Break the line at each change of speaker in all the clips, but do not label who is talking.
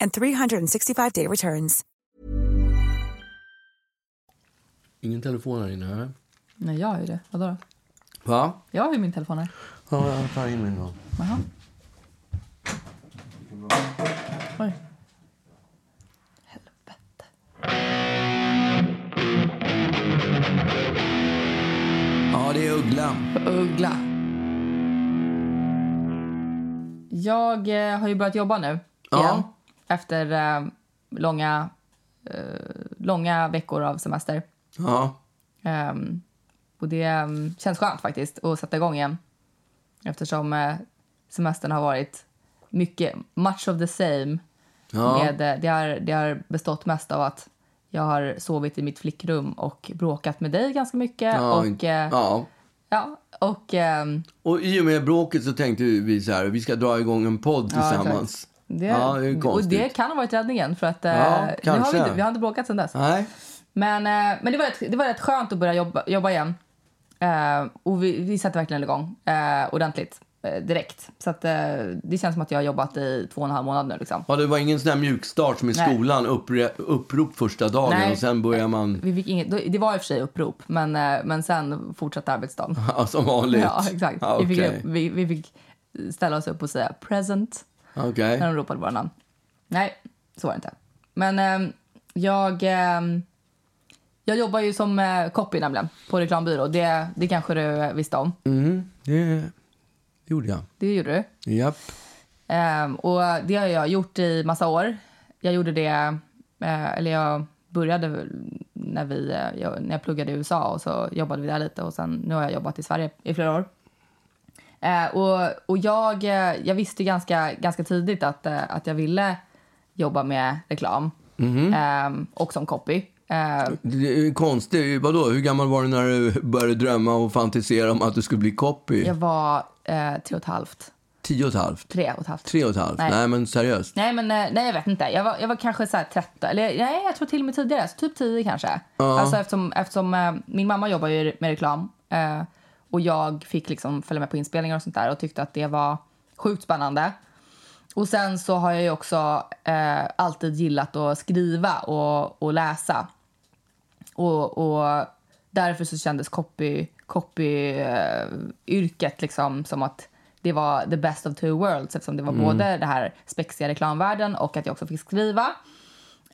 and 365-day returns.
Ingen telefon här inne, här.
Nej, jag har ju det. Vadå då?
Va?
Jag har ju min telefon här.
Ja, jag tar in min då.
Jaha. Oj. Helvete.
Ja, det är Uggla.
Uggla. Jag eh, har ju börjat jobba nu
Ja.
igen. Efter eh, långa, eh, långa veckor av semester.
Ja.
Ehm, och det ehm, känns skönt faktiskt att sätta igång igen. Eftersom eh, semestern har varit mycket, much of the same.
Ja.
Med, eh, det, har, det har bestått mest av att jag har sovit i mitt flickrum och bråkat med dig ganska mycket.
Ja,
och, eh, ja.
ja.
och ehm,
Och i och med bråket så tänkte vi så här, vi ska dra igång en podd
Ja,
tillsammans.
Det,
Ja, det är
och det kan ha varit räddningen för att eh,
Ja,
nu har vi, inte- vi har inte bråkat sen dess.
Nej.
Men, eh, men det, var rätt, det var rätt skönt att börja jobba, jobba igen. Eh, och vi, vi satte verkligen igång eh, ordentligt eh, direkt. Så att, eh, det känns som att jag har jobbat i två och en halv månad nu. Liksom.
Ja, det var ingen sån här mjukstart som i
Nej.
skolan, uppre, upprop första dagen
Nej.
och sen börjar man
Vi fick inget, det var i och för sig upprop, men, eh, men sen fortsatte arbetsdagen.
ja, som vanligt.
Ja, exakt.
Ja,
vi, fick, vi, vi fick ställa oss upp och säga present
Okej.
när de ropade våra namn. Nej, så var det inte. Men eh, jag, eh, jag jobbar ju som eh, copy nämligen på reklambyrå. Det, det kanske du visste om.
Mm, det gjorde jag.
Det gjorde du.
Japp.
Ehm, och det har jag gjort i massa år. Jag gjorde det, eh, eller jag började när, vi, eh, jag, när jag pluggade i USA och så jobbade vi där lite och sen nu har jag jobbat i Sverige i flera år. Eh, och och jag, eh, jag visste ganska, ganska tidigt att, eh, att jag ville jobba med reklam Ehm, och som copy. Eh,
konstigt. Vadå, hur gammal var du när du började drömma och fantisera om att du skulle bli copy?
jag var eh, tre och ett halvt,
Tio och ett halvt?
tre och ett halvt.
Tre och ett halvt? Nej,
Nej.
men seriöst.
Nej, men eh, nej, jag vet inte. Jag var, jag var kanske så här 13, eller nej, jag tror till och med tidigare, så typ 10 kanske. Alltså eftersom, eftersom eh, min mamma jobbar ju med reklam eh, och jag fick liksom följa med på inspelningar och sånt där och tyckte att det var sjukt spännande. Och sen så har jag ju också eh, alltid gillat att skriva och, och läsa. Och, och därför så kändes copy, copy eh, yrket liksom som att det var the best of two worlds eftersom det var både det här spexiga reklamvärlden och att jag också fick skriva.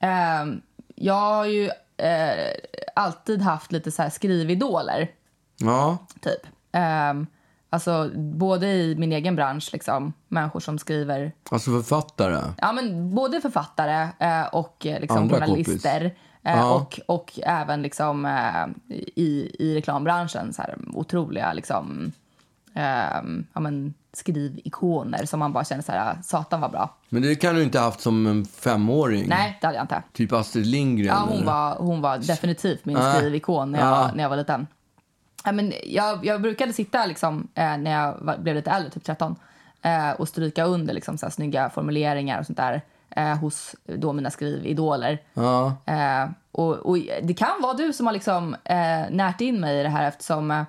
Ehm, jag har ju eh, alltid haft lite så här skrividoler
Ja.
typ. Um, alltså både i min egen bransch, liksom, människor som skriver
Alltså författare.
Ja, men både författare eh, och eh, liksom,
Andra
journalister. Eh,
Ja.
och, och även liksom, eh, i, i reklambranschen. Så här, otroliga liksom, eh, ja, men, skrivikoner som man bara känner så här, satan var bra.
Men det kan du inte ha haft som en femåring?
Nej, det hade jag inte.
Typ Astrid Lindgren?
Ja, hon,
eller?
var, hon var definitivt min
Ah.
skrivikon när jag,
Ah.
när jag var liten. Ja, men jag, jag brukade sitta liksom, eh, när jag var, blev lite äldre, typ 13, eh, och stryka under liksom, så här, snygga formuleringar och sånt där eh, hos då mina skrividoler.
Ja.
Eh, och, och det kan vara du som har liksom, eh, närt in mig i det här eftersom eh,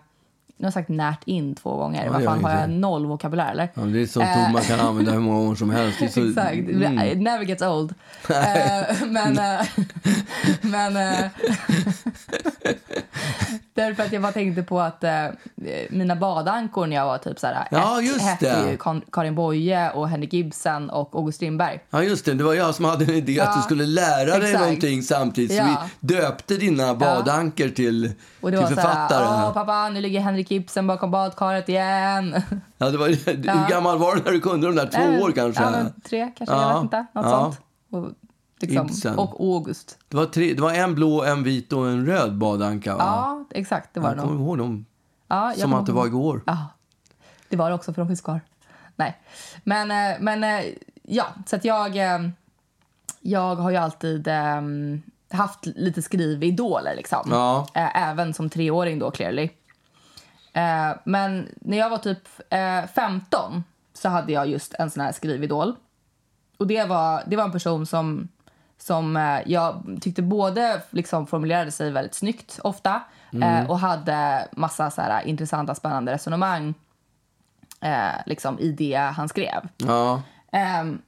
nu har jag sagt närt in två gånger.
Ja,
Vad fan, har jag noll vokabulär eller?
Ja, det är sånt ord man kan använda hur många gånger som helst. Så,
Exakt.
Mm.
Never gets old. Eh, men, eh, Men... Eh, därför att jag bara tänkte på att eh, mina badankor när jag var typ så här
Ja,
ett
just
hette
det.
Karin Boye och Henrik Ibsen och August Strindberg.
Ja, just det. Det var jag som hade en idé att
Ja,
du skulle lära dig
exakt.
någonting samtidigt. Så
Ja.
vi döpte dina badanker till,
Och det
till
var
författare.
så här, Åh pappa, nu ligger Henrik Ibsen bakom badkaret igen.
Ja, det var, Hur gammal var du när du kunde de där? Två
men-
år kanske?
Ja, tre kanske,
Ja,
jag vet inte. Något
ja.
sånt. Och, liksom, och August.
Det, var tre, det var en blå, en vit och en röd badanka, va?
Ja, exakt. Det var
jag
det
kommer ihåg dem
Ja,
som att det var igår.
Ja, det var det också för de finns kvar. Nej, men, eh, men eh, ja, så att jag, jag har ju alltid eh, haft lite skrividoler liksom.
Ja.
Även som treåring då clearly. Eh, Men när jag var typ eh, 15 så hade jag just en sån här skrividol. Och det var, det var en person som, som eh, jag tyckte både liksom formulerade sig väldigt snyggt ofta eh, och hade massa så här, intressanta, spännande resonemang eh, liksom, i det han skrev.
Ja.
Ehm,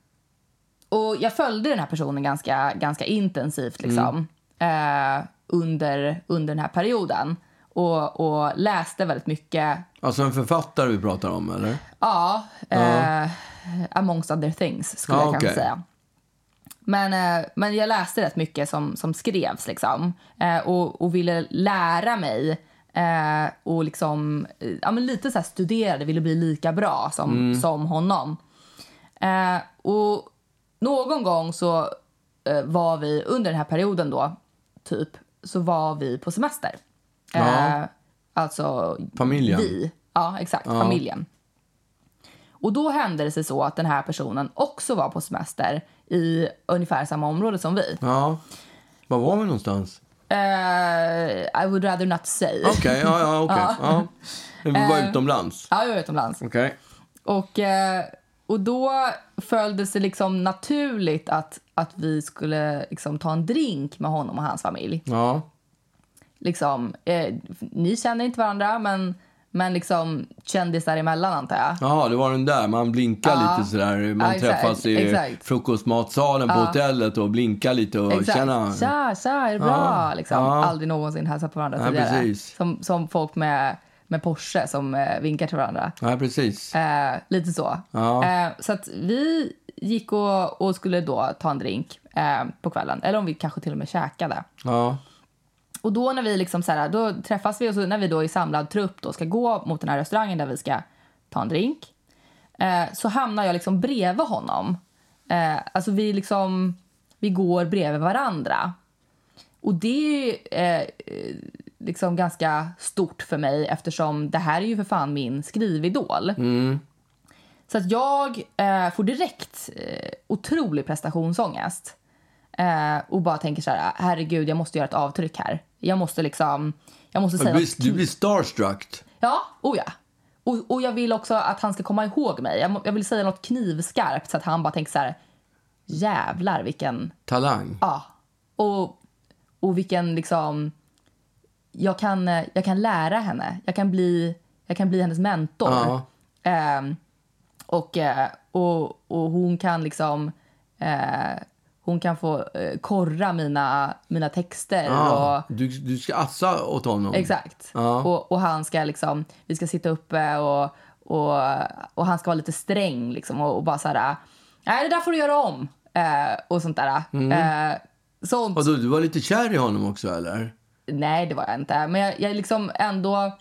och jag följde den här personen ganska, ganska intensivt liksom, eh, under, under den här perioden. Och, och läste väldigt mycket
Alltså en författare vi pratar om, eller?
Ja, eh, amongst other things skulle
Ja,
jag kanske
okej.
säga. Men, eh, men jag läste rätt mycket som, som skrevs liksom. Eh, och, och ville lära mig eh, och liksom, eh, ja, men lite så här studerade, ville bli lika bra som, som honom. Eh, och någon gång så var vi, under den här perioden då, typ, så var vi på semester.
Ja.
Eh, alltså
Familjen.
vi. Ja, exakt. Familjen. Och då hände det sig så att den här personen också var på semester i ungefär samma område som vi.
Ja. Var var vi någonstans?
Eh, I would rather not say.
Okej, ja, ja, okej. Ja. Vi var
Eh.
utomlands.
Ja, jag var utomlands.
Okej.
Och, eh, och då föll det sig liksom naturligt att, att vi skulle liksom ta en drink med honom och hans familj.
Ja.
Liksom, eh, ni känner inte varandra, men, men liksom kändisar emellan antar jag.
Jaha, det var den där. Man blinkar
Ja.
lite sådär. Man
Ja, exakt,
träffas i
exakt.
frukostmatsalen på hotellet och blinkar lite och
Exakt.
känner...
Tja, tja, är det bra?
Ja,
Liksom.
ja.
Aldrig någonsin hälsat på varandra
Nej,
tidigare.
precis.
Som, som folk med, med Porsche som eh, vinkar till varandra.
Ja, precis.
Eh, lite så.
Ja.
Eh, så att vi gick och, och skulle då ta en drink eh, på kvällen. Eller om vi kanske till och med käkade.
Ja.
Och då när vi liksom så här, då träffas vi och så när vi då i samlad trupp då ska gå mot den här restaurangen där vi ska ta en drink. Eh, så hamnar jag liksom bredvid honom. Eh, alltså vi liksom, vi går bredvid varandra. Och det är ju eh, liksom ganska stort för mig eftersom det här är ju för fan min skrividol. Så att jag eh, får direkt eh, otrolig prestationsångest. Eh, och bara tänker så här, herregud jag måste göra ett avtryck här. Jag måste liksom, jag måste
Du
säga
blir,
något
du blir starstruck.
Ja, oh ja. Och, och jag vill också att han ska komma ihåg mig. Jag, jag vill säga något knivskarpt så att han bara tänker så här, jävlar vilken,
Talang.
ja. Och, och vilken liksom, jag kan, jag kan lära henne. Jag kan bli, jag kan bli hennes mentor.
Ja.
Ehm, och, eh, och, och hon kan liksom, eh, hon kan få eh, korra mina, mina texter. Och,
Ja. Du, du ska assa åt honom.
Exakt.
Ja.
Och, och han ska liksom, vi ska sitta uppe och, och, och han ska vara lite sträng liksom och, och bara så här, nej det där får du göra om. Eh, och sånt där. Eh, sånt.
Och då, du var lite kär i honom också, eller?
Nej, det var jag inte. Men jag, jag liksom ändå...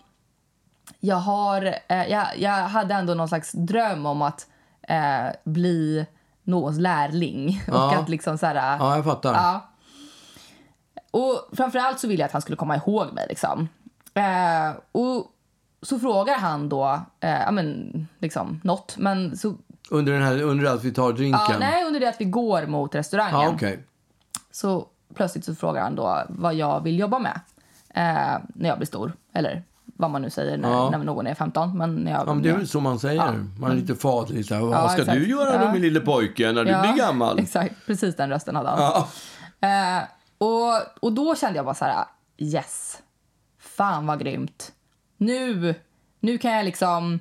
Jag, har, eh, jag, jag hade ändå någon slags dröm om att eh, bli någons lärling. Och
Ja.
att liksom så här...
Ja, jag fattar.
Ja. Och framförallt så ville jag att han skulle komma ihåg mig. Liksom. Eh, och så frågar han då, eh, ja men liksom något. Men så,
Under, den här, under att vi tar drinken?
ja, nej, under det att vi går mot restaurangen
Ja, okej.
så plötsligt så frågar han då vad jag vill jobba med eh, när jag blir stor. Eller vad man nu säger när,
Ja.
när någon är 15. Men när jag,
Ja, men det är väl så man säger. Man är lite faderlig. så här, Vad ska
exakt.
du göra då
Ja.
min lille pojke när du
Ja,
blir gammal?
Exakt, precis den rösten hade han.
Ja.
Eh, och, och då kände jag bara så här, yes, fan vad grymt. Nu, nu kan jag liksom,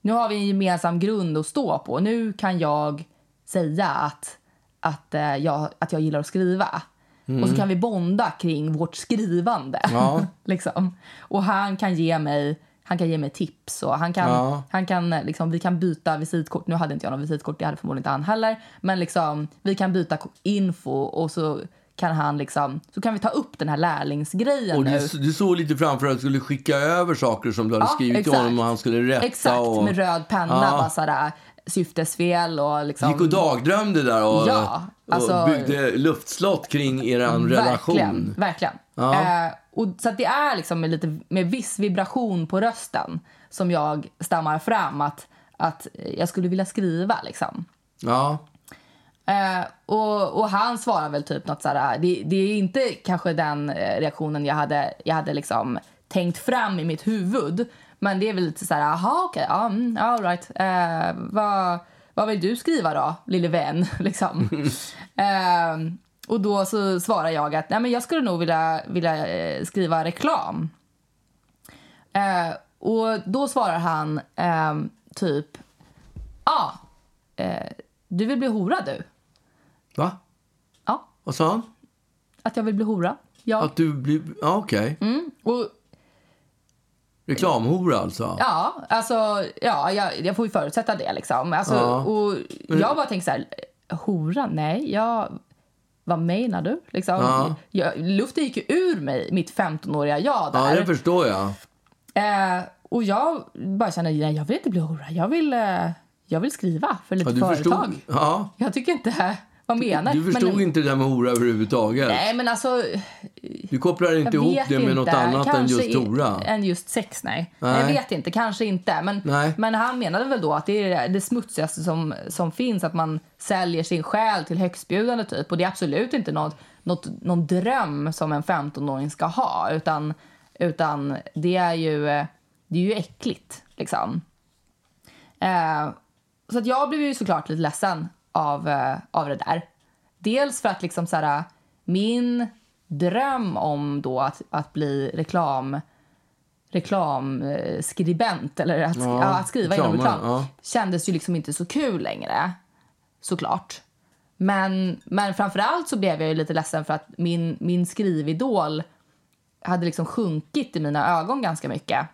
nu har vi en gemensam grund att stå på. Nu kan jag säga att, att, eh, jag, att jag gillar att skriva. Och så kan vi bonda kring vårt skrivande.
Ja.
liksom. Och han kan ge mig han kan ge mig tips och han kan,
Ja.
han kan liksom, vi kan byta visitkort. Nu hade inte jag någon visitkort, det hade förmodligen inte han heller. Men liksom, vi kan byta info och så kan han liksom, så kan vi ta upp den här lärlingsgrejen
Och
nu.
du, såg lite framför att du skulle skicka över saker som du hade
Ja,
skrivit till
exakt.
honom och han skulle rätta.
Exakt,
och,
med röd penna,
Ja.
bara sådär syftesfel och liksom.
Gick och dagdrömde där och,
Ja, alltså-
och byggde luftslott kring er relation.
Verkligen, verkligen.
Ja.
Eh, och, så det är liksom med, lite, med viss vibration på rösten som jag stammar fram att, att jag skulle vilja skriva. Liksom.
Ja.
Eh, och, och han svarar väl typ något sådär, det, det är inte kanske den eh, reaktionen jag hade, jag hade liksom tänkt fram i mitt huvud. Men det är väl lite såhär, jaha okej, ja, mm, all right. Eh, vad, vad vill du skriva då, lille vän? liksom. eh, och då så svarar jag att nej, men jag skulle nog vilja, vilja eh, skriva reklam. Eh, och då svarar han ehm, typ, ja, ah, du vill bli hora du?
Va?
Ja,
Vad sa han?
att jag vill bli hora. Ja.
Att du blir... Ja, okej.
Mm. Och,
Reklamhora alltså?
ja, alltså, ja, jag, jag får ju förutsätta det liksom. Alltså,
Ja.
och jag bara tänkte så här, hora? Nej, jag... Vad menar du? Liksom,
Ja.
jag, luften gick ju ur mig, mitt 15-åriga jag
Ja,
där.
det förstår jag.
eh, och jag bara känner, nej, jag vill inte bli hora. Jag vill, eh, jag vill skriva för lite
Ja, du
företag.
förstod, ja,
Jag tycker inte... Vad menar
du förstod
men,
inte det där med hora överhuvudtaget.
Nej, men alltså...
Du kopplar inte ihop det med något
inte.
annat än
Kanske
just
i-
hora.
Än just sex, nej.
Nej.
Jag vet inte, kanske inte. Men,
Nej.
men han menade väl då att det är det smutsigaste som, som finns, att man säljer sin själ till högstbjudande typ. Och det är absolut inte något, något, någon dröm som en 15-åring ska ha, utan, utan det är ju, det är ju äckligt liksom. Eh, så att jag blev ju såklart lite ledsen av, eh, av det där. Dels för att liksom så här, min dröm om då att, att bli reklam reklamskribent eller att,
Ja,
att skriva inom
reklamare,
reklam
ja.
kändes ju liksom inte så kul längre. Såklart. Men, men framförallt så blev jag ju lite ledsen för att min, min skrividol hade liksom sjunkit i mina ögon ganska mycket.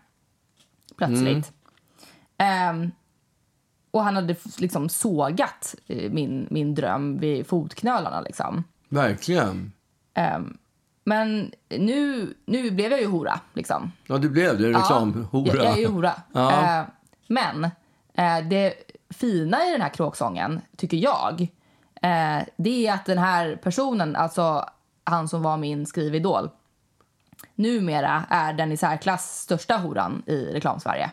Plötsligt. Ehm, och han hade liksom sågat eh, min, min dröm vid fotknölarna. Liksom.
Verkligen.
Ehm, men nu, nu blev jag ju hora. Liksom.
Ja, du blev det. Reklamhora.
Ja, jag, jag är ju hora.
Ja.
Eh, men eh, det fina i den här kråksången, tycker jag, eh, det är att den här personen, alltså han som var min skrividol, numera är den i särklass största horan i reklamsverige.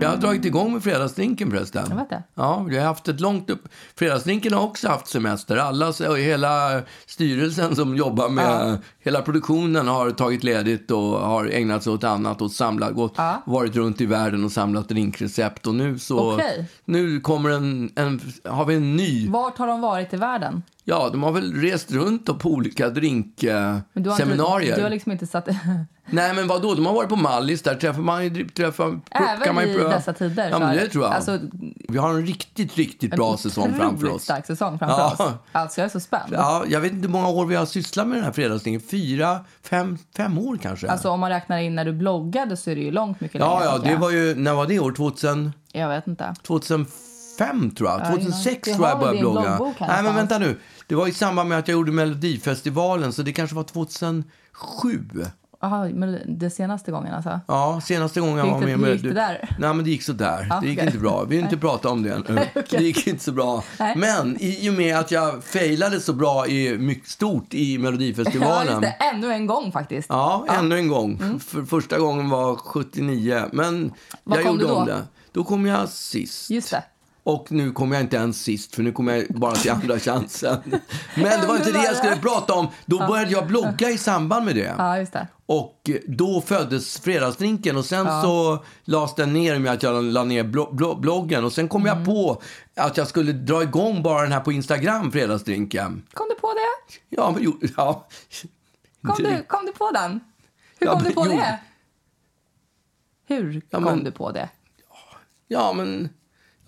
Jag har dragit igång med fredagsdrinken förresten.
Jag vet det.
Ja, vi har haft ett långt upp. Fredagsdrinken har också haft semester. Alla, hela styrelsen som jobbar med hela produktionen har tagit ledigt och har ägnat sig åt annat och samlat, gått,
Ja.
varit runt i världen och samlat drinkrecept. Och nu så,
Okej.
nu kommer en, en, har vi en ny.
Vart har de varit i världen?
Ja, de har väl rest runt på olika
du
drinkseminarier.
inte, du har liksom inte satt...
Nej, men vadå? De har varit på Mallis. Där träffar man. Träffar,
Även
man
i
pröva-
dessa tider.
Ja, men det tror jag.
Alltså,
Vi har en riktigt, riktigt bra säsong framför oss.
stark säsong framför
Ja.
oss. Alltså, jag är så spänd.
Ja, jag vet inte hur många år vi har sysslat med den här fredagsdingen. Fyra, fem, fem år kanske?
Alltså, om man räknar in när du bloggade så är det ju långt mycket
ja,
längre.
ja,
tänker
det
jag.
var ju... När var det? År 2000,
Jag vet inte.
2005 tror jag.
Ja,
2006
innan.
tror jag
har
började blogga.
bloggbok
Nej, men vänta nu. Det var i samband med att jag gjorde Melodifestivalen, så det kanske var 2007.
Jaha, men det senaste gången alltså?
Ja, senaste gången jag var med.
hur gick det där?
Nej, men det gick så där.
Ja,
det gick
okej.
inte bra. Vi vill inte prata om det nu. Det gick inte så bra.
Nej.
Men i och med att jag failade så bra i mycket stort i
Ja,
Melodifestivalen.
just det. Ännu en gång faktiskt.
Ja, ännu en gång. För första gången var 79. Men
Mm. Vad
jag gjorde om det. Då kom jag sist.
Just det.
Och nu kommer jag inte ens sist, för nu kommer jag bara till andra chansen. Men det var inte det jag skulle prata om. Då började jag blogga i samband med det.
Ja, just det.
Och då föddes fredagsdrinken och sen så lades den ner med att jag la ner blo- blo- bloggen. Och sen kom
Mm.
jag på att jag skulle dra igång bara den här på Instagram, fredagsdrinken.
Kom du på det?
Ja, men jo, ja.
Kom, du, kom du på den? Hur
Ja,
kom
men
du på
jo.
det? Hur
Ja,
kom
men-
du på det?
Ja, men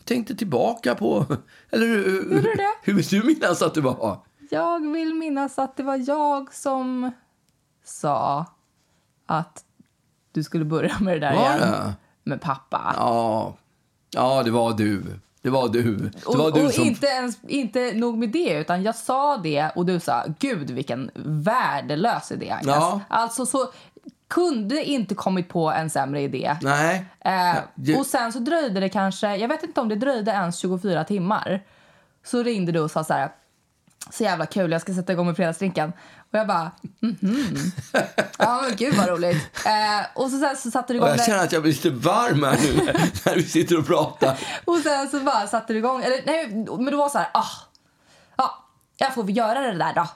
tänkte tillbaka på... Eller hur,
det?
hur vill du minnas att det var?
Jag vill minnas att det var jag som sa att du skulle börja med det där
Var
igen.
det?
Med pappa.
Ja, ja det var du. Det var du. Det
och
var du
och
som...
inte, ens, inte nog med det, utan jag sa det och du sa gud vilken värdelös idé Agnes.
Ja.
Alltså så kunde inte kommit på en sämre idé.
Nej.
Eh, Och sen så dröjde det kanske, jag vet inte om det dröjde ens 24 timmar. Så ringde du och sa så här, så jävla kul, jag ska sätta igång med fredagsdrinken. Och jag bara, mhm. Ja men gud vad roligt. Eh, och så, sen så satte du
Och
igång
jag
det.
känner att jag blir lite varm här nu när, vi sitter och pratar.
Och sen så bara satte du igång, eller nej men det var så här, ah, ja, jag får väl göra det där då.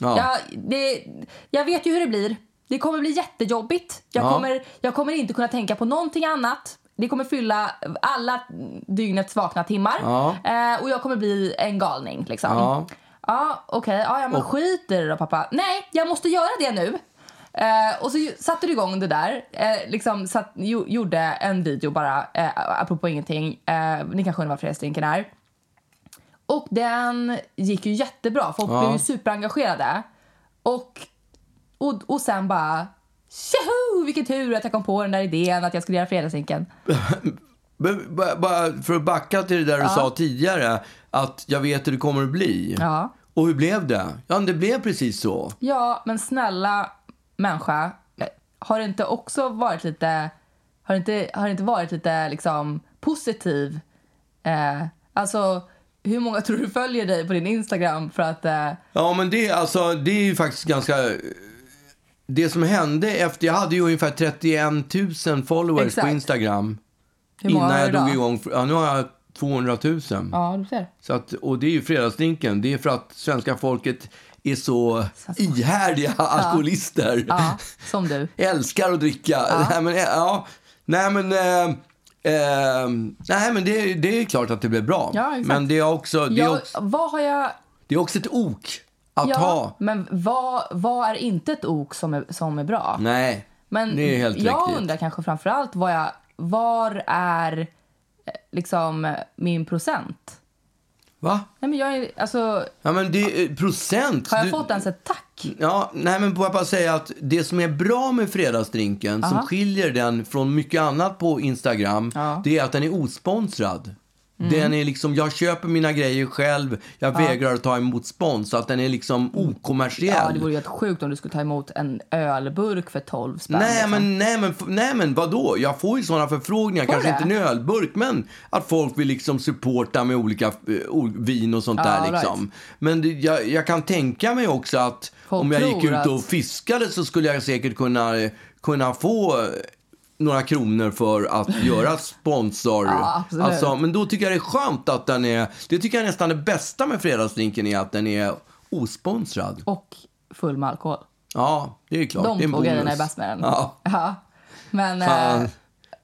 Ja.
Jag, det, jag vet ju hur det blir. Det kommer bli jättejobbigt. Jag,
Ja.
kommer, jag kommer inte kunna tänka på någonting annat. Det kommer fylla alla dygnets vakna timmar.
Ja.
Eh, och jag kommer bli en galning liksom.
Ja.
Ja, okej. Ja, ja, men skit i det då pappa. Nej, jag måste göra det nu. Eh, och så satte du igång det där. Eh, liksom satt, jo, gjorde en video bara, eh, apropå ingenting. Eh, ni kanske undrar vad fredagsdrinken är. Och den gick ju jättebra. Folk
Ja.
blev ju superengagerade. Och, och, och sen bara... Tjoho! Vilken tur att jag kom på den där idén att jag skulle göra
ba- Bara för att backa till det där du sa tidigare, att jag vet hur det kommer att bli.
Ja.
Och hur blev det? Ja, det blev precis så.
Ja, men snälla människa, eh, har det inte också varit lite... Har det inte, har det inte varit lite liksom positiv? Eh, alltså, hur många tror du följer dig på din Instagram för att... Eh,
Ja, men det, alltså, det är ju faktiskt ganska... Det som hände efter... Jag hade ju ungefär 31 000 followers
Exakt.
på Instagram.
hur många
innan
har
jag
du
drog
idag?
igång. Ja, nu har jag 200 000.
Ja, du ser.
Så att, och det är ju fredagsdrinken. Det är för att svenska folket är så ihärdiga alkoholister.
Ja, som du.
Älskar att dricka. Nej, men, eh, ja, nej, men, eh, eh, nej, men det, det är klart att det blev bra.
Ja, exakt.
men det är, också, det, är
Jag,
också,
vad har jag...
det är också ett ok att
Ja,
ha.
men vad, vad är inte ett ok som är, som är bra?
Nej,
Men
det är helt
jag
riktigt.
undrar kanske framför allt vad jag, var är eh, liksom min procent?
Va?
Nej, men jag är, alltså,
Ja, men det är procent.
har jag
Du-
fått ens ett tack?
Ja, nej men får jag bara säga att det som är bra med fredagsdrinken, som
Aha.
skiljer den från mycket annat på Instagram,
Ja.
Det är att den är osponsrad. Den är liksom, jag köper mina grejer själv, jag vägrar att ta emot spons, så att den är liksom okommersiell.
Ja, det vore ju helt sjukt om du skulle ta emot en ölburk för 12 spänn.
Nej
liksom.
men, nej, men, nej men vadå? Jag får ju sådana förfrågningar,
Får
kanske
det?
inte en ölburk, men att folk vill liksom supporta med olika o- vin och sånt
Ja,
där
right.
liksom. Men det, jag, jag kan tänka mig också att
Folk
om jag gick ut och
att-
fiskade så skulle jag säkert kunna, eh, kunna få eh, några kronor för att göra sponsor.
Ja,
alltså, men då tycker jag det är skönt att den är, det tycker jag nästan det bästa med fredagsdrinken är att den är osponsrad.
Och full med alkohol.
Ja, det är klart.
De
det är
två grejerna är bäst med den.
Ja.
Ja. Men, eh,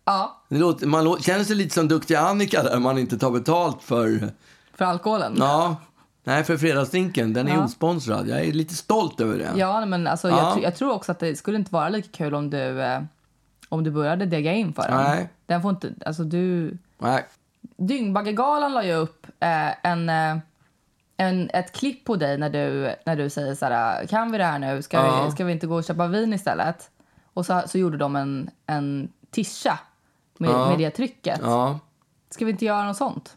ja,
låter, man lå- känner sig lite som duktiga Annika där man inte tar betalt för...
för alkoholen.
Ja, nej för fredagsdrinken, den är
Ja.
osponsrad. Jag är lite stolt över det.
Ja, men alltså,
Ja.
jag, jag tror också att det skulle inte vara lika kul om du, eh, om du började dega in för den.
Nej.
Den får inte, alltså du...
Nej.
Dyngbaggegalan la ju upp eh, en, eh, en, ett klipp på dig när du, när du säger så här, kan vi det här nu? Ska,
Ja.
vi, ska vi inte gå och köpa vin istället? Och så, så gjorde de en, en tisha med,
Ja.
med det trycket.
Ja.
Ska vi inte göra något sånt?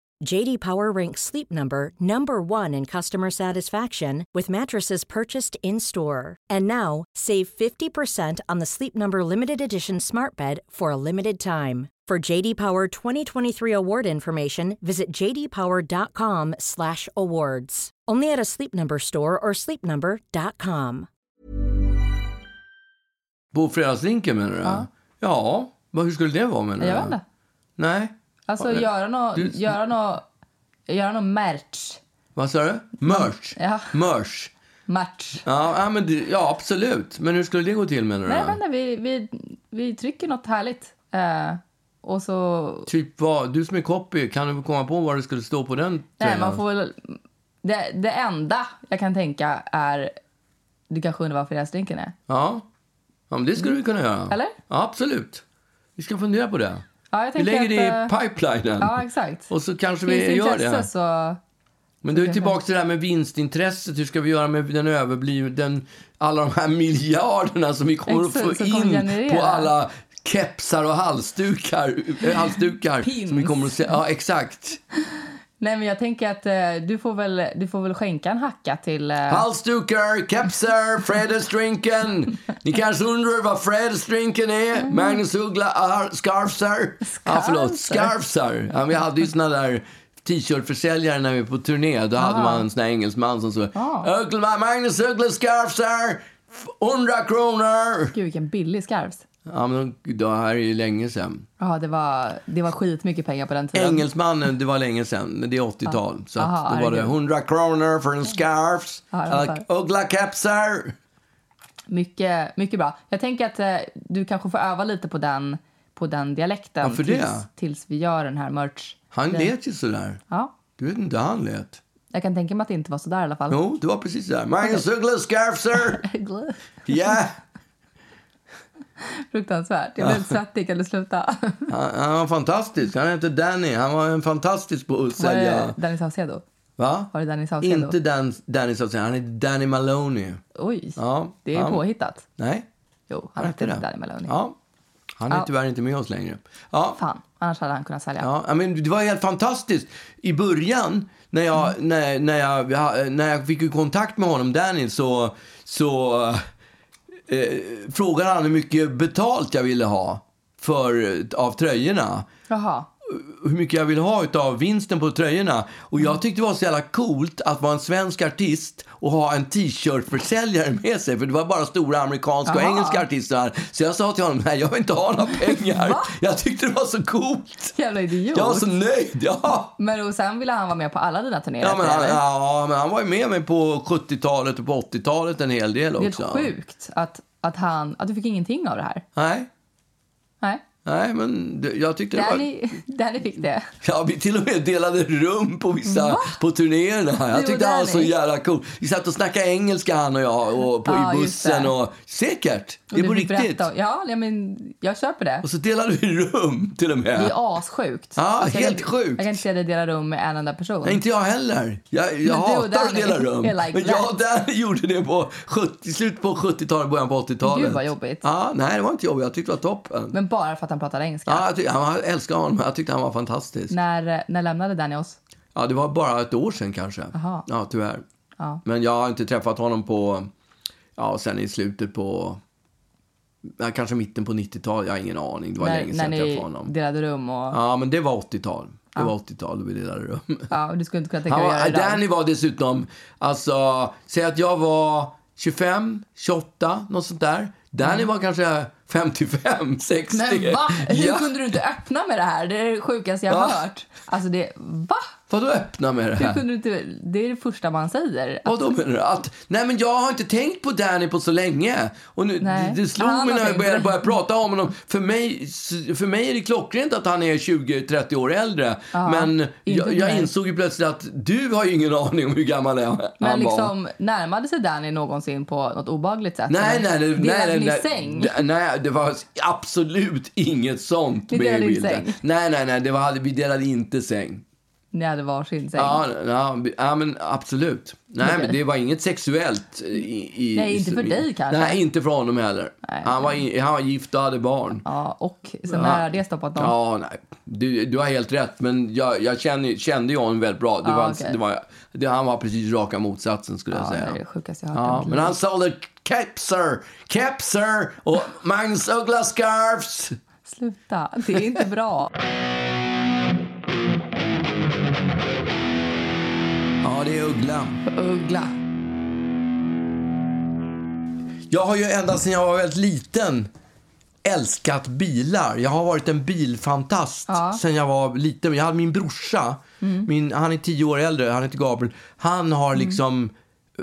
JD Power ranks Sleep Number number 1 in customer satisfaction with mattresses purchased in-store. And now, save 50% on the Sleep Number limited edition Smart Bed for a limited time. For JD Power 2023 award information, visit jdpower.com/awards. Only at a Sleep Number store or sleepnumber.com.
På fredagsdrinken menar du?
Ja.
Ja, vad, hur skulle det vara menar du?
Jag vet inte.
Nej.
Alltså göra något,
Du-
göra något, göra något merch.
Vad sa du? Merch?
Ja.
Merch.
Match.
Ja, men det, ja, absolut. Men hur skulle det gå till menar du?
Nej, men vi, vi, vi trycker något härligt. Eh, och så...
Typ vad? Du som är copy, kan du komma på vad det skulle stå på den
Nej,
tröjan?
man får väl... Det, det enda jag kan tänka är... Du kanske undrar vad fredagsdrinken är?
Ja. ja, men det skulle vi kunna göra.
Eller?
Ja, absolut. Vi ska fundera på det.
Ja,
Vi lägger det i
eh,
pipelinen.
Ja, exakt.
Och så kanske
Finns
vi gör det.
så...
Men du är tillbaka till det här med vinstintresset. Hur ska vi göra med den överbliven, alla de här miljarderna som vi kommer
Exakt,
att få in på alla kepsar och halsdukar, halsdukar
Pins.
som vi kommer att se. Ja, exakt.
Nej, men jag tänker att eh, du, får väl, du får väl skänka en hacka till... Eh,
Halsdukar, kepsar, fredagsdrinken. Ni kanske undrar vad fredagsdrinken är? Magnus Uggla, ah, scarfsar. Ja, förlåt, scarfsar. Ja, vi hade ju såna där t-shirtförsäljare när vi var på turné. Då hade man en sån här engelsman som sa Uggla, Magnus Uggla scarfsar, 100 kronor.
Gud, vilken billig scarves.
Ja, men det här är ju länge sedan.
Ja, det var, det var skitmycket pengar på den tiden.
Engelsmannen, det var länge sedan. men Det är 80-tal. Så
Aha,
då var det
herregud.
100 kronor för en scarf. Uggla kepsar.
Mycket, mycket bra. Jag tänker att eh, du kanske får öva lite på den, på den dialekten
Varför det?
tills, tills vi gör den här merch.
Han lät ju sådär.
Ja,
Du vet inte hur han lät.
jag kan tänka mig att det inte var så där i alla fall.
Jo, det var precis där. Magnus Uggla scarfsar.
Glö.
Ja,
Fruktansvärt. Jag blev lite svettig. Kan du sluta?
han, han var fantastisk. Han hette Danny. Han var en fantastisk på att
Var det. Danny Saucedo?
Va?
Var det Danny Saucedo?
Inte Dan, Danny Saucedo. Han hette Danny Maloney.
Oj,
Ja,
det är
han-
påhittat.
Nej,
Jo, han hette. Danny Maloney.
Ja. Han är
Ja.
tyvärr inte med oss längre. Ja,
Fan, annars hade han kunnat sälja.
Ja, men det var helt fantastiskt. I början, när jag, när, när jag, när jag fick kontakt med honom, Danny, så, så eh, frågade han hur mycket betalt jag ville ha för, av tröjorna.
Jaha.
Hur mycket jag ville ha av vinsten på tröjorna. Och jag tyckte det var så jävla coolt att vara en svensk artist och ha en t-shirt-försäljare med sig. För det var bara stora amerikanska och engelska artister. Så jag sa till honom, nej jag vill inte ha några pengar.
Va?
Jag tyckte det var så coolt.
Jävla idiot.
Jag var så nöjd, ja.
Men och sen ville han vara med på alla dina turnéer
Ja men, han, ja, men han var ju med mig på 70-talet och på 80-talet en hel del
Det är
också.
sjukt att, att, han, att du fick ingenting av det här.
Nej,
Nej.
Nej men jag tyckte det var...
Danny, Danny fick det.
Ja, vi till och med delade rum på vissa på turnéerna. Jag
och
tyckte han var så
Danny?
jävla cool. Vi satt och snackade engelska han och jag och på,
Ja,
i bussen. Och, säkert,
Och
det är på riktigt.
berätta- Ja, men jag köper det.
Och så delade vi rum till och med.
Det är assjukt.
Ja,
Alltså, jag
helt
kan-
sjukt.
Jag kan inte se dig dela rum med en enda person.
Nej, inte jag heller. Jag, jag hatar att
Danny
dela rum.
like
men jag och. Danny gjorde det på 70, i slutet på 70-talet, början på 80-talet.
Gud, vad jobbigt.
Ja, nej, det var inte jobbigt. Jag tyckte det var toppen.
Men bara för han pratade engelska.
Ja, jag, tyck, han, jag älskar honom. Jag tyckte han var fantastisk.
När, när lämnade Danny oss?
Ja, det var bara ett år sedan kanske.
Jaha.
Ja, tyvärr.
Ja.
Men jag har inte träffat honom på, ja, sen i slutet på, ja, kanske mitten på 90-talet. Jag har ingen aning. Det var
när
länge
när
sedan jag
ni
träffade honom.
delade rum och...
Ja, men det var 80-tal. Det var 80-tal då vi delade rum.
Ja, och du skulle inte kunna tänka dig att göra det
Danny var dessutom, alltså, säg att jag var 25, 28, något sånt där. Danny var kanske 55, 60.
Men va? Hur
Ja.
kunde du inte öppna med det här? Det är det sjukaste jag har
Va?
hört. Alltså det... Va?
Vadå öppna med det här?
kunde inte... Det är det första man säger. Att,
Vadå menar du? Att, nej men jag har inte tänkt på Danny på så länge. Och nu,
Nej.
det, det slog mig när jag började, började prata om honom. För mig, för mig är det klockrent att han är 20-30 år äldre. men
inte
jag, jag insåg ju plötsligt att du har ju ingen aning om hur gammal han var.
men liksom, närmade sig Danny någonsin på något obagligt sätt?
Nej, nej, nej, nej,
Delade ni säng?
nej, det var absolut inget sånt med i bilden.
säng?
Nej, nej, nej, det var, vi delade inte säng.
Ni hade varsin säng?
Ja, ja, ja, men absolut. Nej, men det var inget sexuellt. I, i,
Nej, inte för dig kanske?
Nej, inte för honom heller.
Nej.
Han, var, han var gift och hade barn.
Ja, och sen när det stoppat dem?
Ja, nej. Du, du har helt rätt, men jag, jag kände, kände ju honom väldigt bra. Det
Ja,
var,
okej.
det var, det, han var precis raka motsatsen, skulle jag
Ja,
säga.
det är det sjukaste jag hört.
Ja, men han sålde kepsar, kepsar och Magnus Uggla scarfs.
Sluta, det är inte bra.
Uggla.
Uggla.
Jag har ju ända sedan jag var väldigt liten älskat bilar. Jag har varit en bilfantast
Ja.
sedan jag var liten. Jag hade min brorsa,
Mm.
min, han är tio år äldre, han heter Gabriel. Han har liksom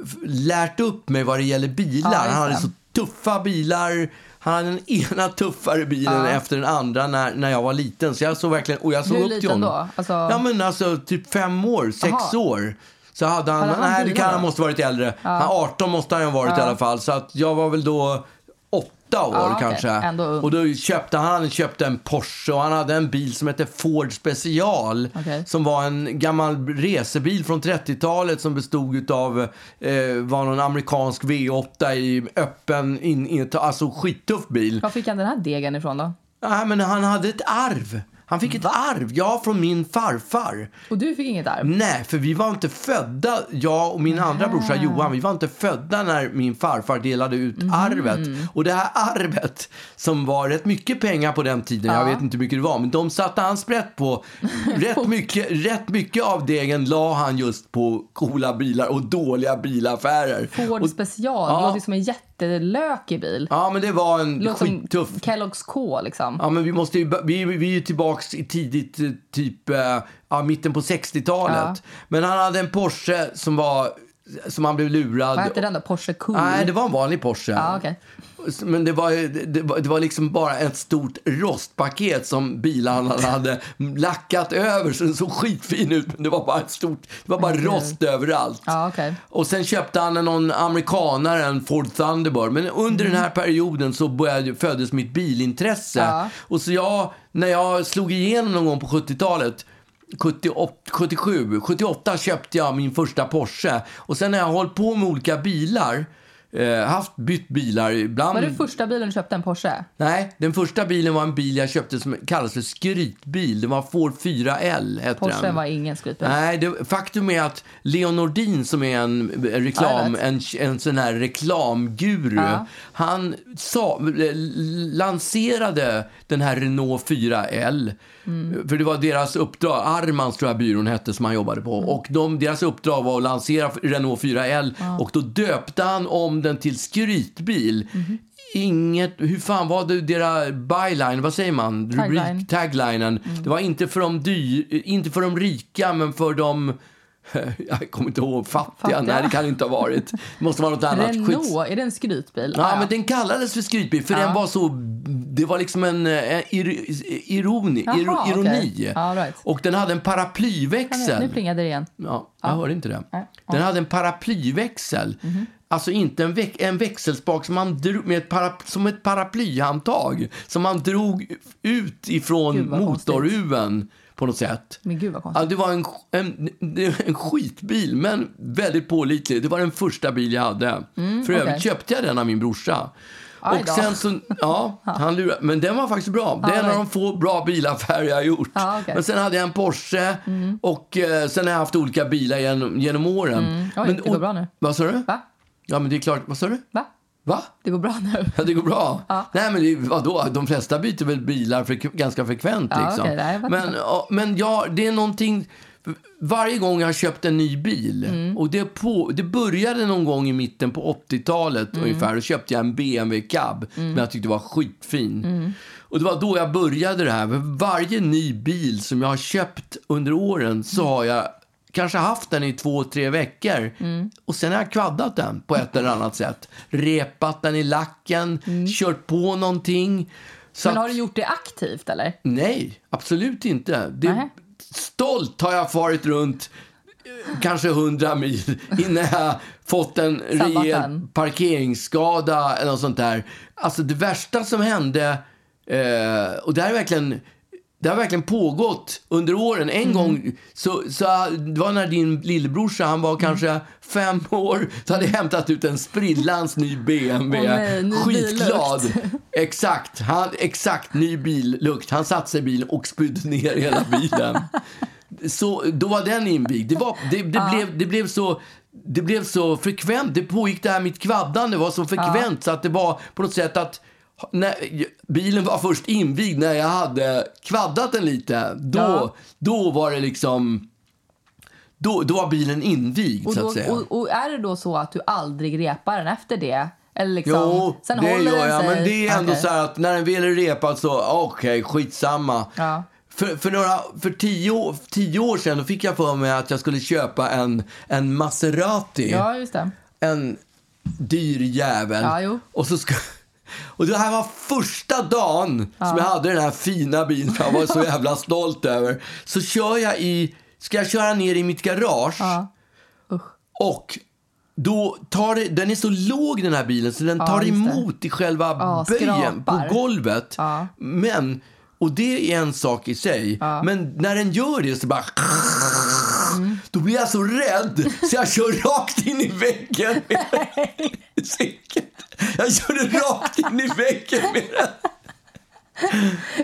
f- lärt upp mig vad det gäller bilar.
Ja,
han hade så tuffa bilar. Han hade den ena tuffare bilen
Ja.
efter den andra när, när jag var liten. Så jag såg verkligen, och jag såg
Hur
upp till
liten
honom.
då? Alltså-
Ja men alltså typ fem år, sex
Jaha.
år. Så hade han,
Hade han
nej det kan han måste varit äldre. Han, 18 måste han ju ha varit i alla fall. Så att jag var väl då åtta år
Ja,
kanske.
Ung.
Och då köpte han, han köpte en Porsche och han hade en bil som hette Ford Special.
Okej.
Som var en gammal resebil från 30-talet som bestod av eh, var någon amerikansk V8 i öppen, in, in, alltså skittuff bil.
Var fick han den här degen ifrån då?
Nej, men han hade ett arv. Han fick ett arv, ja, från min farfar.
Och du fick inget arv?
Nej, för vi var inte födda, jag och min andra brorsa Johan, vi var inte födda när min farfar delade ut
Mhm.
arvet. Och det här arvet, som var rätt mycket pengar på den tiden, jag vet inte hur mycket det var, men de satte han sprätt på. rätt, mycket, rätt mycket av degen la han just på coola bilar och dåliga bilaffärer.
Ford
och,
special,
Ja.
det låter som en jättelökig bil.
Ja, men det var en
låter
skittuff.
som Kellogg's K liksom.
Ja, men vi, måste ju, vi, vi är ju tillbaks i tidigt, eh, typ, eh, ja, mitten på 60-talet.
Ja.
Men han hade en Porsche som var, som han blev lurad.
Vad hette den då? Porsche Cool?
Nej, det var en vanlig Porsche.
Ja, okej.
Men det var, det, var, det var liksom bara ett stort rostpaket som bilhandlaren hade lackat över så den såg skitfin ut. Men det var bara ett stort, det var bara
Okej.
rost överallt.
Ja, okej.
Och sen köpte han någon amerikanare, en Ford Thunderbird. Men under den här perioden så började, föddes mitt bilintresse.
Mm. Ja.
Och så jag, när jag slog igenom någon gång på 70-talet 78, 77, 78 köpte jag min första Porsche. Och sen har jag hållit på med olika bilar. Eh, haft bytt bilar ibland.
Var det första bilen du köpte en Porsche?
Nej, den första bilen var en bil jag köpte som kallas för skrytbil. Det var Ford 4L hette
Porschen
den.
var ingen skrytbil.
Nej, det, faktum är att Leon Nordin som är en reklam,
Ja,
en, en sån här reklamguru,
Ja.
han sa, lanserade den här Renault 4L.
Mm.
För det var deras uppdrag, Armans tror jag byrån hette som han jobbade på.
Mm.
Och de, deras uppdrag var att lansera Renault 4L och då döpte han om den till skrytbil.
Mhm.
Inget, hur fan var det deras byline, vad säger man?
Tagline.
Rubrik, taglinen. Det var inte för, de dyr, inte för de rika, men för de... Jag kommer inte ihåg. Fattiga?
Fattiga?
Nej, det kan det inte ha varit. Det måste vara något annat.
Renault, är det en skrytbil?
Ja,
Ah,
men den kallades för skrytbil för
Ja.
den var så... Det var liksom en, eh, ir, ironi.
Jaha,
ironi.
Ja, right.
Och den hade en
Nu
paraplyväxel.
plingade det igen.
Ja, jag hörde inte det. Den hade en paraplyväxel.
Mhm.
Alltså inte en, väx, en växelspak som, man drog, med ett para, som ett paraplyhandtag. Som man drog ut ifrån motorhuven på något sätt.
Men gud vad
Ja,
konstigt.
det var en, en, en skitbil, men väldigt pålitlig. Det var den första bil jag hade. För
Mm, okej.
övrigt köpte jag den av min brorsa.
Aj
Och sen så, ja, han lurade. Men den var faktiskt bra. Det är en av de få bra bilaffärer jag har gjort.
Ja, okej. Mm.
Men sen hade jag en Porsche och eh, sen har jag haft olika bilar genom, genom åren.
Mm. Oj,
men,
det går bra nu.
Vad sa du?
Va?
Ja, men det är klart. Vad sa du?
Va?
Va?
Det går bra nu?
Ja, det går bra.
Ja.
Nej, men det, vadå? De flesta byter väl bilar fre- ganska frekvent.
Ja,
Liksom.
vet
men, men ja, det är någonting... Varje gång jag har köpt en ny bil,
Mm.
och det, på, det började någon gång i mitten på 80-talet
Mm.
ungefär, då köpte jag en BMW cab som jag tyckte var skitfin.
Mm.
Och det var då jag började det här. För varje ny bil som jag har köpt under åren så
Mm.
har jag kanske haft den i två, tre veckor.
Mm.
Och sen har jag kvaddat den på ett eller annat sätt. Repat den i lacken, kört på någonting. Så
Mm. Men har
att-
du gjort det aktivt eller?
Nej, absolut inte. Det,
Nej.
stolt har jag farit runt eh, kanske hundra mil innan jag fått en rejäl parkeringsskada eller något sånt där. Alltså det värsta som hände, eh, och det här är verkligen det har verkligen pågått under åren. En gång, så, så, det var när din lillebrorsa, han var kanske fem år, så hade jag hämtat ut en sprillans ny BMW.
Åh nej,
Skitglad. Exakt, han, exakt ny billukt. Han satte sig i bilen och spydde ner hela bilen. Så då var den invigd. Det, var, det, det, blev, det, blev så, det blev så frekvent. Det pågick det här mitt kvaddande var så frekvent så att det var på något sätt att när, bilen var först invigd när jag hade kvaddat den lite. Då,
Ja.
då var det liksom... Då, då var bilen invigd,
Och,
så
då,
att säga.
och, och är det då så att du aldrig repar den efter det? Eller liksom,
Jo,
sen
det
håller
gör jag.
sig?
Men det är ändå
Okej.
så här att när den väl är repad så, okej, skitsamma.
Ja.
För, för, några, för tio, tio år sedan fick jag för mig att jag skulle köpa en, en Maserati.
Ja.
En dyr jävel.
Ja.
Och, så ska, och det här var första dagen som jag hade den här fina bilen jag var så jävla stolt över. Så kör jag i, ska jag köra ner i mitt garage.
Ja.
Och då tar det, den är så låg den här bilen så den
Ja,
tar
det.
emot i själva
Ja,
böjen på golvet.
Ja.
Men, och det är en sak i sig. Men när den gör det så bara...
Mm.
Då blir jag så rädd så jag kör rakt in i väggen med cykeln. Jag körde rakt in i väggen med den.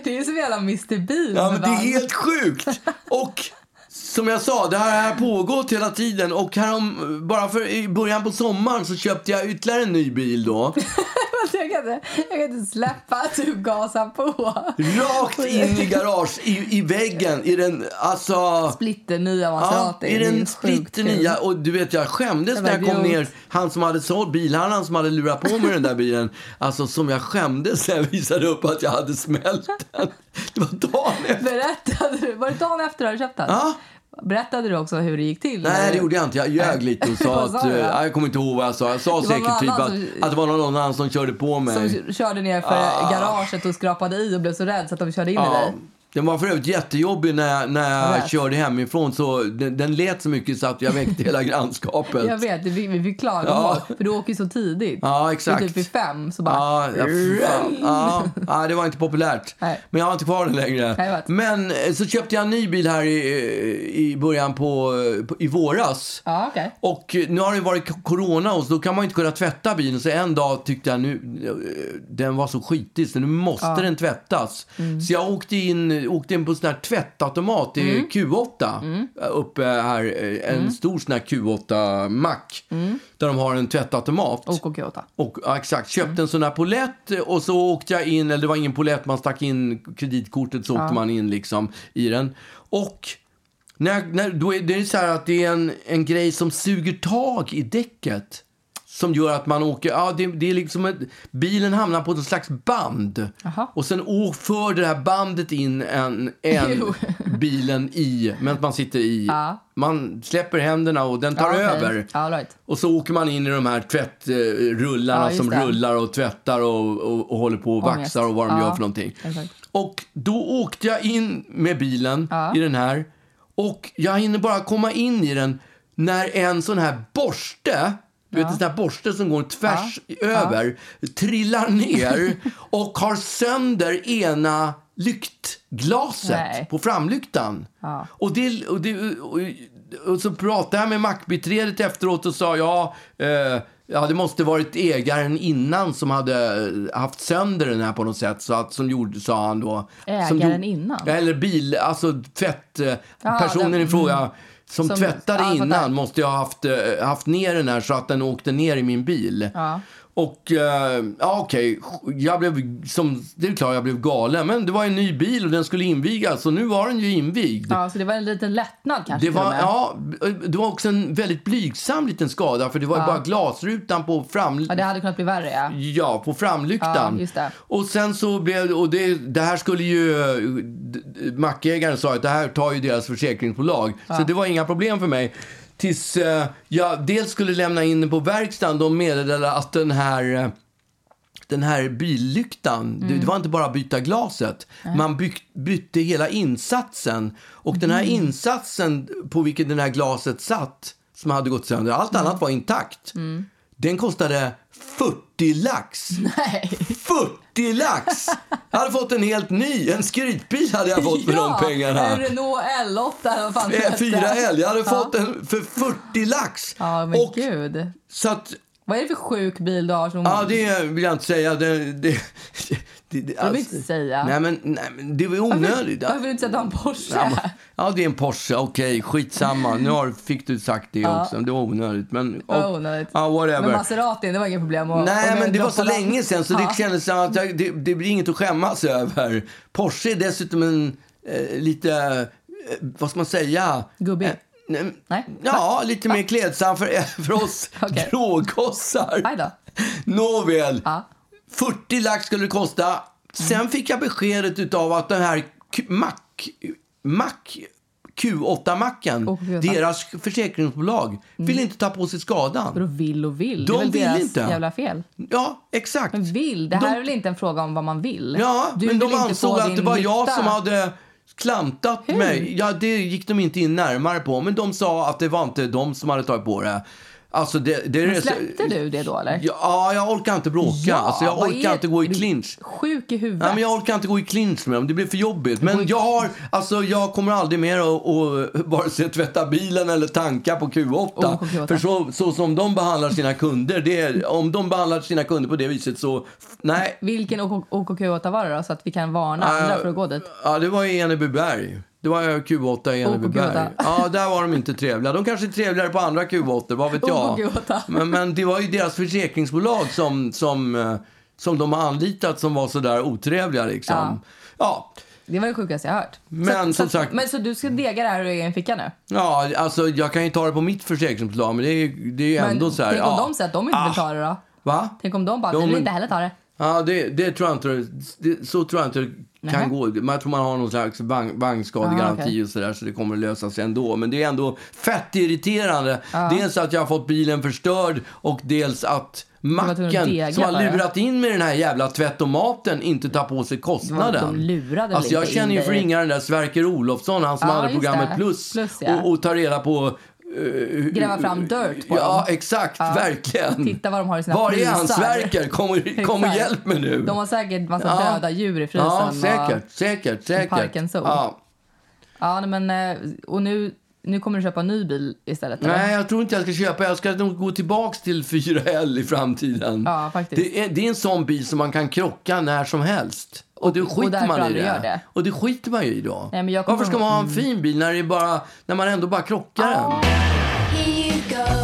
Det är som jävla Mr Bean.
Ja, men det är helt sjukt. Och som jag sa, det här har pågått hela tiden. Och härom, bara för i början på sommaren så köpte jag ytterligare en ny bil då.
jag, kan inte, jag kan inte släppa att du gasar på.
Rakt in i garage, i, i väggen, i den, alltså...
Splitter nya
Ja,
Maserati.
i den splitternya. Och du vet, jag skämdes när jag kom
idiot.
ner. Han som hade sålt bilhandlaren som hade lurat på mig den där bilen. Alltså som jag skämdes när jag visade upp att jag hade smält den. Det var dagen efter.
Berättade du, var det dagen efter du hade köpt den?
Ja.
Berättade du också hur det gick till?
Nej, det gjorde jag inte. Jag ljög lite och sa att... eh, jag kommer inte ihåg vad jag sa. Jag sa säkert typ att,
som-
att det var någon annan som körde på mig.
Som körde ner för
Ah.
garaget och skrapade i och blev så rädd så att de körde in i
Ja,
dig.
Den var för övrigt jättejobbig när jag, när
Jag
körde hemifrån. Så den, den lät så mycket så att jag väckte hela grannskapet.
Jag vet, vi, vi fick klagomål.
Ja.
För du åker ju så tidigt.
Ja, exakt.
Så typ vid fem så bara...
Ja, ja, ja, ja, det var inte populärt.
Nej.
Men jag har inte kvar den längre.
Nej.
Men eh, så köpte jag en ny bil här i, i början på, på i våras.
Ja, okej.
Och eh, nu har det varit corona och så då kan man inte kunna tvätta bilen. Så en dag tyckte jag nu, eh, den var så skitig så nu måste den tvättas.
Mm.
Så jag åkte in, åkte in på en sån här tvättautomat i
Mm.
Q8. Uppe här, eh, en stor sån här Q8-mack. Där de har en tvättautomat.
OKQ8.
Och, ja, exakt, köpte en sån här polett eh, och så åkte jag in, eller det var ingen polett, man stack in kreditkortet så åkte man in liksom i den. Och när, när, då är det är så här att det är en, en grej som suger tag i däcket. Som gör att man åker, ja det, det är liksom ett, bilen hamnar på ett slags band.
Jaha.
Och sen för det här bandet in en, en bilen i, medan man sitter i.
Ja.
Man släpper händerna och den tar
Ja, okej.
över.
Ja, right.
Och så åker man in i de här tvättrullarna som
det.
rullar och tvättar och, och, och håller på och
Ångest.
vaxar och vad de gör för någonting.
exakt.
Och då åkte jag in med bilen i den här och jag hinner bara komma in i den när en sån här borste du vet en sån här borste som går tvärs över, trillar ner och har sönder ena lyktglaset
Nej.
på framlyktan.
Ja.
Och, det, och, det, och, och så pratade jag med mackbiträdet efteråt och sa ja, eh, ja, det måste varit ägaren innan som hade haft sönder den här på något sätt. Så att, som gjorde, sa han då. som
Ägaren
gjorde-
innan?
Eller bil, alltså tvätt, eh,
Ja,
i fråga som,
Som-
tvättade
ja,
innan måste jag ha haft, eh, haft ner den här så att den åkte ner i min bil.
Ja.
Och eh, ja, okej, jag blev som, det är klart jag blev galen. Men det var en ny bil och den skulle invigas och nu var den ju invigd.
Ja, så det var en liten lättnad kanske
Det var, ja, det var också en väldigt blygsam liten skada för det var ju bara glasrutan på fram...
Ja, det hade kunnat bli värre, ja.
Ja, på framlyktan.
Ja, just det.
Och sen så blev och det, det här skulle ju, mackägaren sa att det här tar ju deras försäkringsbolag. Så det var inga problem för mig. Tills eh, jag dels skulle lämna in den på verkstaden, de meddelade att den här eh, den här billyktan, det, det var inte bara att byta glaset. Man byck, bytte hela insatsen. Och den här insatsen på vilken det här glaset satt, som hade gått sönder, allt annat var intakt. Den kostade 40 lax.
Nej.
40 lax! Jag hade fått en helt ny, en skrytbil hade jag fått för de pengarna.
en Renault L8 eller vad fan det
Eh. Jag hade
Ja.
fått den för 40 lax.
Ja, men
och,
gud.
så att,
Vad är det för sjuk bil du har som...
ja det vill jag inte säga. Det, det, det, det,
vill inte säga.
Nej men, nej, men det var
varför,
onödigt.
varför vill du inte säga att du har en Porsche?
Ja, men- Ja, det är en Porsche. Okej, skitsamma. Nu har, fick du sagt det
Ja.
också. Det var onödigt. Men,
Det var onödigt.
Ja, whatever.
Men Maserati, det var inget problem att
Nej,
att
men det var så länge sedan så
Ja.
det kändes som att jag, det, det blir inget att skämmas över. Porsche är dessutom en eh, lite, eh, vad ska man säga?
Gubbig?
Eh, nej. Ja, lite mer klädsam för, för oss
Okej.
grågossar. Nåväl,
Ja.
40 lax skulle det kosta. Sen fick jag beskedet utav att den här Mac, Mac Q8-macken,
OKQ8.
deras försäkringsbolag, vill inte ta på sig skadan.
Vadå vill och vill?
De
det är väl
vill inte.
jävla fel.
Ja, exakt.
Men vill? Det här
De-
är väl inte en fråga om vad man vill?
Ja,
Du
men
vill
de ansåg att det var jag
lyfta.
som hade klantat
Hur?
mig. Ja, det gick de inte in närmare på, men de sa att det var inte de som hade tagit på det. Alltså det, det
Men släppte du det då eller?
Ja, jag orkar inte bråka. alltså, jag orkar
är-
inte gå i clinch.
Sjuk i huvudet.
Nej, men jag orkar inte gå i clinch med dem. Det blir för jobbigt. Men jag har, alltså jag kommer aldrig mer att, att vare sig tvätta bilen eller tanka på Q8.
Oh, på Q8.
För så, så som de behandlar sina kunder, det är, om de behandlar sina kunder på det viset så, nej.
Vilken OK- OKQ8 var det då? Så att vi kan varna andra för att gå dit.
Ja, det var i Enebyberg. Det var Q8 i Enebyberg.
Q8.
Ja, där var de inte trevliga. De kanske är trevligare på andra Q8, vad vet jag.
Q8.
Men, men det var ju deras försäkringsbolag som, som, eh, som de har anlitat som var så där otrevliga liksom. Ja.
Det var det sjukaste jag hört.
Men
så,
som
så,
sagt-
Men så du ska dega det här ur egen ficka nu?
Ja, alltså jag kan ju ta det på mitt försäkringsbolag, men det är, det är ju
Men
ändå så här.
tänk om
ja.
de säger att de inte vill
Ah.
ta det då?
Va?
Tänk om de bara,
Jo,
vi vill inte heller ta det.
Ja, det, det tror jag inte det, Så tror jag inte det kan gå. Jag tror man har någon slags vagnskadegaranti
Ah, okej.
och sådär så det kommer att lösa sig ändå. Men det är ändå fett irriterande. Dels att jag har fått bilen förstörd och dels att macken
dega
som har lurat in med den här jävla tvättomaten inte tar på sig kostnaden.
De lurade
Alltså jag känner ju för inga den där Sverker Olofsson, han som
Ja,
hade programmet. Plus,
Plus, ja.
och, och tar reda på eh,
Gräva fram dirt på
Ja,
dem.
exakt. Verkligen.
Titta vad de har i sina
Var är hans Sverker? Kom, och- kom och
Exakt.
hjälp mig nu.
De har säkert massa
Ja.
döda djur i frysen.
Ja,
och-
säkert, säkert, säkert.
Parken Zoo.
Ja.
Ja, men eh, och nu, nu kommer du köpa en ny bil istället? eller?
Nej, jag tror inte jag ska köpa. Jag ska nog gå tillbaks till 4L i framtiden.
Ja, faktiskt.
Det är, det är en sån bil som man kan krocka när som helst. Och det
Och- och
skiter
därför
man i det.
det.
Och det skiter man ju i då.
Nej,
Varför ska man ha en fin bil när, det är bara, när man ändå bara krockar den?
Here you go,